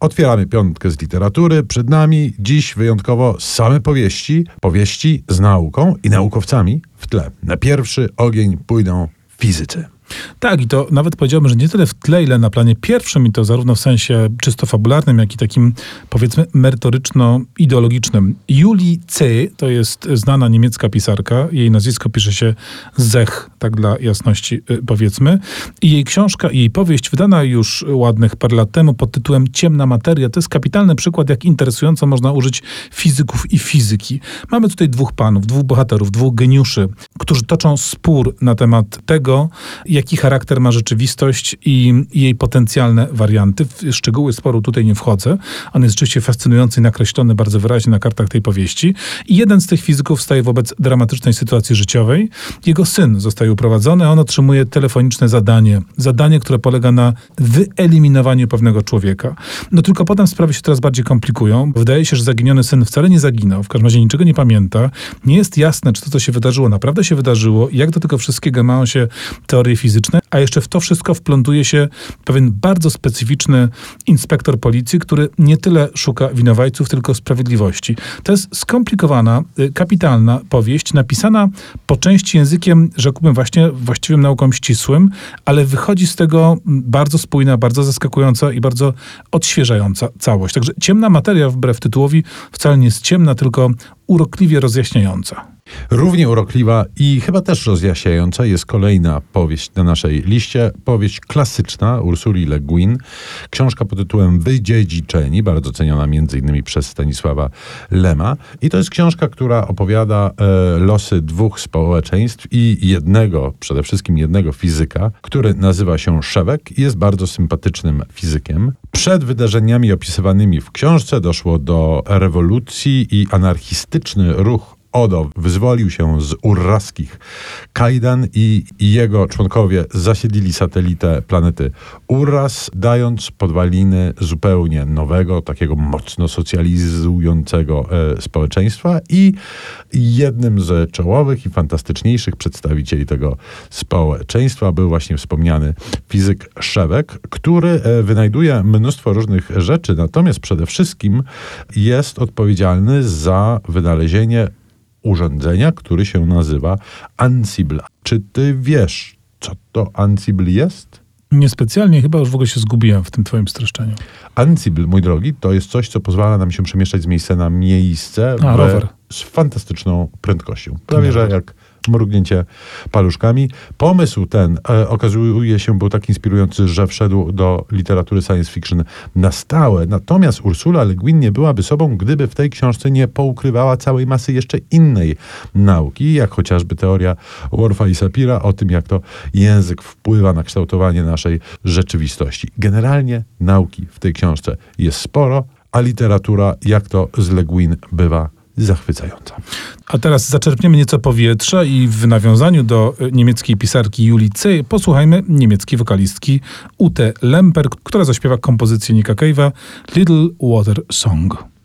Otwieramy piątkę z literatury. Przed nami dziś wyjątkowo same powieści, powieści z nauką i naukowcami w tle. Na pierwszy ogień pójdą fizycy. Tak, i to nawet powiedziałbym, że nie tyle w tle, ile na planie pierwszym, i to zarówno w sensie czysto fabularnym, jak i takim, powiedzmy, merytoryczno-ideologicznym. Julie C. to jest znana niemiecka pisarka. Jej nazwisko pisze się Zech, tak dla jasności y, powiedzmy. I jej książka, i jej powieść, wydana już ładnych parę lat temu pod tytułem Ciemna materia, to jest kapitalny przykład, jak interesująco można użyć fizyków i fizyki. Mamy tutaj dwóch panów, dwóch bohaterów, dwóch geniuszy, którzy toczą spór na temat tego, jaki charakter ma rzeczywistość i jej potencjalne warianty. W szczegóły sporu tutaj nie wchodzę. On jest rzeczywiście fascynujący i nakreślony bardzo wyraźnie na kartach tej powieści. I jeden z tych fizyków staje wobec dramatycznej sytuacji życiowej. Jego syn zostaje uprowadzony, a on otrzymuje telefoniczne zadanie. Zadanie, które polega na wyeliminowaniu pewnego człowieka. No tylko potem sprawy się coraz bardziej komplikują. Wydaje się, że zaginiony syn wcale nie zaginął, w każdym razie niczego nie pamięta. Nie jest jasne, czy to, co się wydarzyło, naprawdę się wydarzyło i jak do tego wszystkiego mają się teorie fizyczne fizyczne, a jeszcze w to wszystko wplątuje się pewien bardzo specyficzny inspektor policji, który nie tyle szuka winowajców, tylko sprawiedliwości. To jest skomplikowana, y, kapitalna powieść, napisana po części językiem, rzekłbym właśnie właściwym nauką ścisłym, ale wychodzi z tego bardzo spójna, bardzo zaskakująca i bardzo odświeżająca całość. Także ciemna materia, wbrew tytułowi, wcale nie jest ciemna, tylko urokliwie rozjaśniająca. Równie urokliwa i chyba też rozjaśniająca jest kolejna powieść na naszej liście. Powieść klasyczna Ursuli Le Guin. Książka pod tytułem Wydziedziczeni, bardzo ceniona innymi przez Stanisława Lema. I to jest książka, która opowiada e, losy dwóch społeczeństw i jednego, przede wszystkim jednego fizyka, który nazywa się Szewek i jest bardzo sympatycznym fizykiem. Przed wydarzeniami opisywanymi w książce doszło do rewolucji i anarchistyczny ruch Odo wyzwolił się z urraskich. Kajdan i, jego członkowie zasiedlili satelitę planety Urras, dając podwaliny zupełnie nowego, takiego mocno socjalizującego e, społeczeństwa i jednym z czołowych i fantastyczniejszych przedstawicieli tego społeczeństwa był właśnie wspomniany fizyk Szewek, który e, wynajduje mnóstwo różnych rzeczy, natomiast przede wszystkim jest odpowiedzialny za wynalezienie urządzenia, który się nazywa Ansible. Czy ty wiesz, co to Ansible jest? Niespecjalnie, chyba już w ogóle się zgubiłem w tym twoim streszczeniu. Ansible, mój drogi, to jest coś, co pozwala nam się przemieszczać z miejsca na miejsce A, rower. z fantastyczną prędkością. Prawie, że jak mrugnięcie paluszkami. Pomysł ten e, okazuje się był tak inspirujący, że wszedł do literatury science fiction na stałe. Natomiast Ursula Le Guin nie byłaby sobą, gdyby w tej książce nie poukrywała całej masy jeszcze innej nauki, jak chociażby teoria Worfa i Sapira o tym, jak to język wpływa na kształtowanie naszej rzeczywistości. Generalnie nauki w tej książce jest sporo, a literatura, jak to z Le Guin bywa, zachwycająca. A teraz zaczerpniemy nieco powietrza i w nawiązaniu do e, niemieckiej pisarki Julii C. posłuchajmy niemieckiej wokalistki Ute Lemper, która zaśpiewa kompozycję Nika Cave'a Little Water Song.